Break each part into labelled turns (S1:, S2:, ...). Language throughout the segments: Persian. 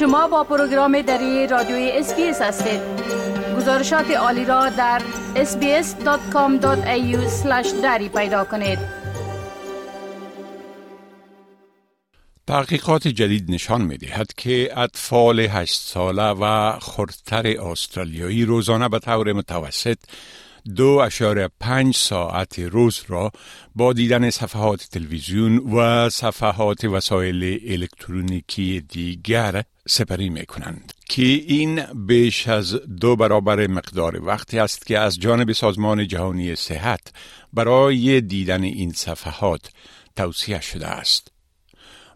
S1: شما با پروگرام دری رادیوی SBS هستید. گزارشات عالی را در sbs.com.au دری پیدا کنید.
S2: تحقیقات جدید نشان می دهد که اطفال هشت ساله و خردتر استرالیایی روزانه به طور متوسط دو اعشاریه پنج ساعت روز را با دیدن صفحات تلویزیون و صفحات وسایل الکترونیکی دیگر سپری می کنند که این بیش از دو برابر مقدار وقتی است که از جانب سازمان جهانی صحت برای دیدن این صفحات توصیه شده است.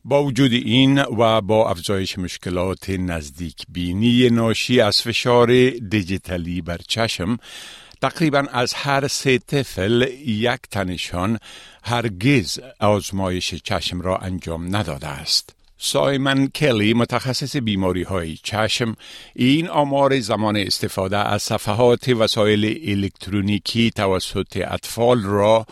S2: با وجود این و با افزایش مشکلات نزدیک بینی ناشی از فشار دیجیتالی بر چشم تقریبا از هر سه طفل یک تنشان هرگز آزمایش چشم را انجام نداده است. سایمن کلی متخصص بیماری های چشم این آمار زمان استفاده از صفحات وسایل الکترونیکی توسط اطفال را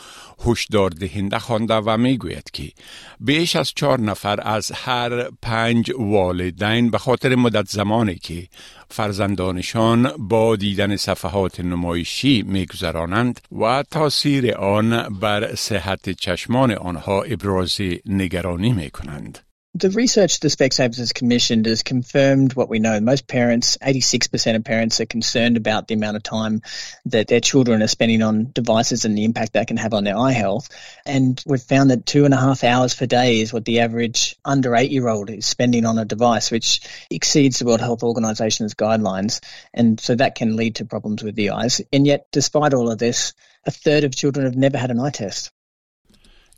S2: هشدار دهنده خوانده و می‌گوید که بیش از چهار نفر از هر پنج والدین به خاطر مدت زمانی که فرزندانشان با دیدن صفحات نمایشی میگذرانند و تاثیر آن بر صحت چشمان آنها ابراز نگرانی می کنند.
S3: The research the Specsavers has commissioned has confirmed what we know. Most parents, 86% of parents, are concerned about the amount of time that their children are spending on devices and the impact that can have on their eye health. And we've found that two and a half hours per day is what the average under eight year old is spending on a device, which exceeds the World Health Organization's guidelines. And so that can lead to problems with the eyes. And yet, despite all of this, a third of children have never had an eye test.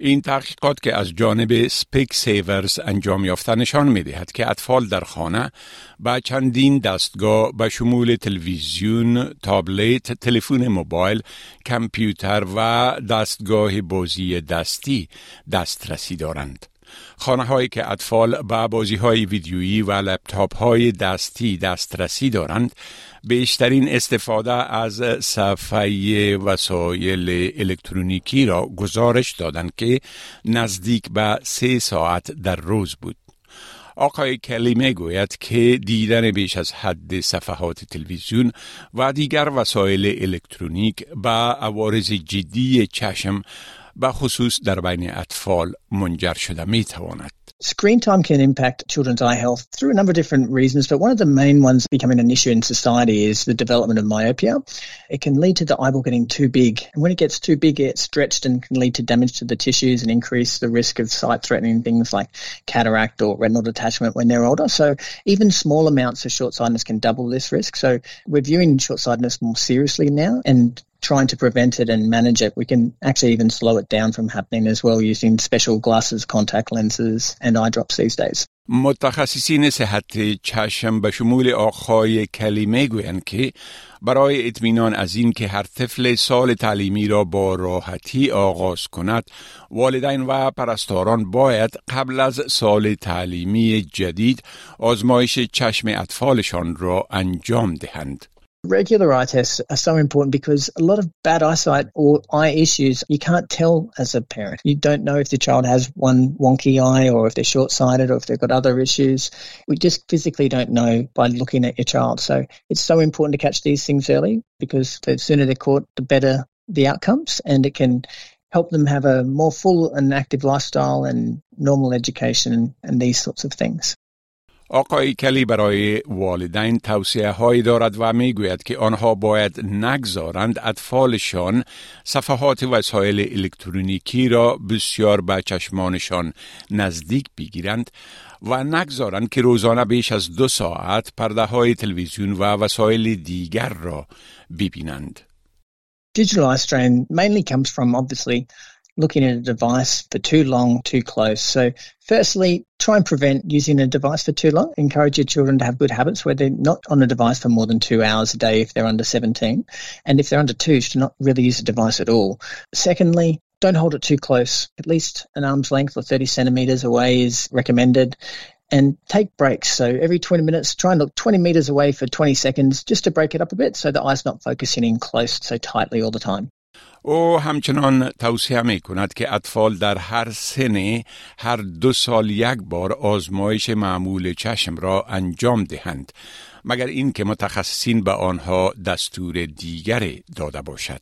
S2: این تحقیقات که از جانب Specsavers انجام یافته نشان می دهد که اطفال در خانه با چندین دستگاه به شمول تلویزیون، تابلت، تلفن موبایل، کامپیوتر و دستگاه بازی دستی دسترسی دارند. خانه هایی که اطفال به بازی های ویدیویی و لپتاپ های دستی دسترسی دارند بیشترین استفاده از صفحه وسایل الکترونیکی را گزارش دادند که نزدیک به سه ساعت در روز بود. آقای کلی می گوید که دیدن بیش از حد صفحات تلویزیون و دیگر وسایل الکترونیک به عوارض جدی چشم به خصوص در بین اطفال منجر شده می تواند.
S3: Screen time can impact children's eye health through a number of different reasons, but one of the main ones becoming an issue in society is the development of myopia. It can lead to the eyeball getting too big, and when it gets too big, it gets stretched and can lead to damage to the tissues and increase the risk of sight-threatening things like cataract or retinal detachment when they're older. So even small amounts of short-sightedness can double this risk. So we're viewing short-sightedness more seriously now, and trying to prevent it and manage it, we can actually even slow it down from happening as well using special glasses, contact lenses, and eye drops these days.
S2: متخصصین صحت چشم به شمول آقای کلیمه گویند که برای اطمینان از این که هر طفل سال تعلیمی را با راحتی آغاز کند والدین و پرستاران باید قبل از سال تعلیمی جدید آزمایش چشم اطفالشان را انجام دهند.
S3: Regular eye tests are so important because a lot of bad eyesight or eye issues you can't tell as a parent. You don't know if the child has one wonky eye or if they're short sighted or if they've got other issues. We just physically don't know by looking at your child. So it's so important to catch these things early because the sooner they're caught, the better the outcomes and it can help them have a more full and active lifestyle and normal education and these sorts of things.
S2: آقای کلی برای والدین توصیه هایی دارد و می گوید که آنها باید نگذارند اطفالشان صفحات وسایل الکترونیکی را بسیار به چشمانشان نزدیک بگیرند و نگذارند که روزانه بیش از دو ساعت پرده های تلویزیون و وسایل دیگر را ببینند.
S3: Digital strain mainly comes from obviously looking at a device for too long, too close. So, firstly, try and prevent using a device for too long. Encourage your children to have good habits where they're not on a device for more than two hours a day if they're under 17. And if they're under two, to not really use a device at all. Secondly, don't hold it too close. At least an arm's length or 30 centimeters away is recommended. And take breaks. So every 20 minutes, try and look 20 meters away for 20 seconds just to break it up a bit so the eye's not focusing in close so tightly all the time.
S2: او همچنان توصیه می کند که اطفال در هر سنه هر دو سال یک بار آزمایش معمول چشم را انجام دهند مگر اینکه متخصصین به آنها دستور دیگر داده باشد.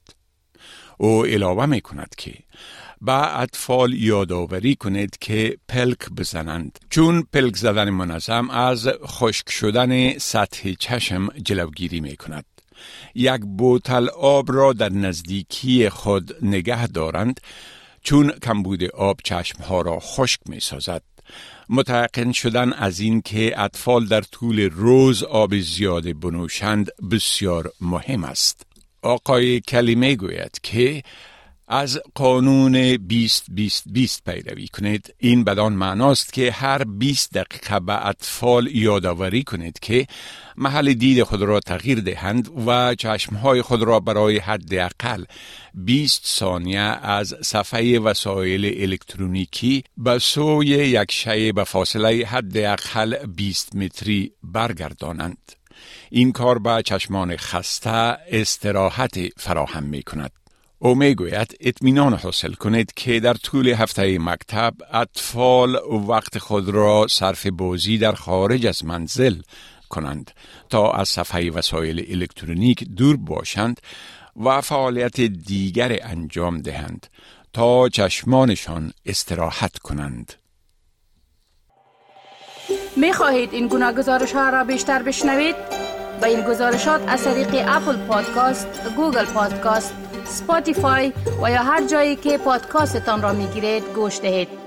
S2: او علاوه می کند که به اطفال یادآوری کنید که پلک بزنند چون پلک زدن منظم از خشک شدن سطح چشم جلوگیری می کند. یک بوتل آب را در نزدیکی خود نگه دارند چون کمبود آب چشم ها را خشک می سازد. متعقن شدن از این که اطفال در طول روز آب زیاد بنوشند بسیار مهم است. آقای کلیمه گوید که از قانون 20 20 20 پیروی کنید. این بدان معناست که هر 20 دقیقه به اطفال یادآوری کنید که محل دید خود را تغییر دهند و چشمهای خود را برای حداقل 20 ثانیه از صفحه وسایل الکترونیکی به سوی یک شی به فاصله حداقل 20 متری برگردانند. این کار به چشمان خسته استراحت فراهم می کند او می گوید اطمینان حاصل کنید که در طول هفته مکتب اطفال وقت خود را صرف بازی در خارج از منزل کنند تا از صفحه وسایل الکترونیک دور باشند و فعالیت دیگر انجام دهند تا چشمانشان استراحت کنند.
S1: می خواهید این گونه گزارش ها را بیشتر بشنوید؟ با این گزارشات از طریق Apple Podcasts، Google Podcasts، Spotify و یا هر جایی که پادکاستتان را می گیرید گوش دهید.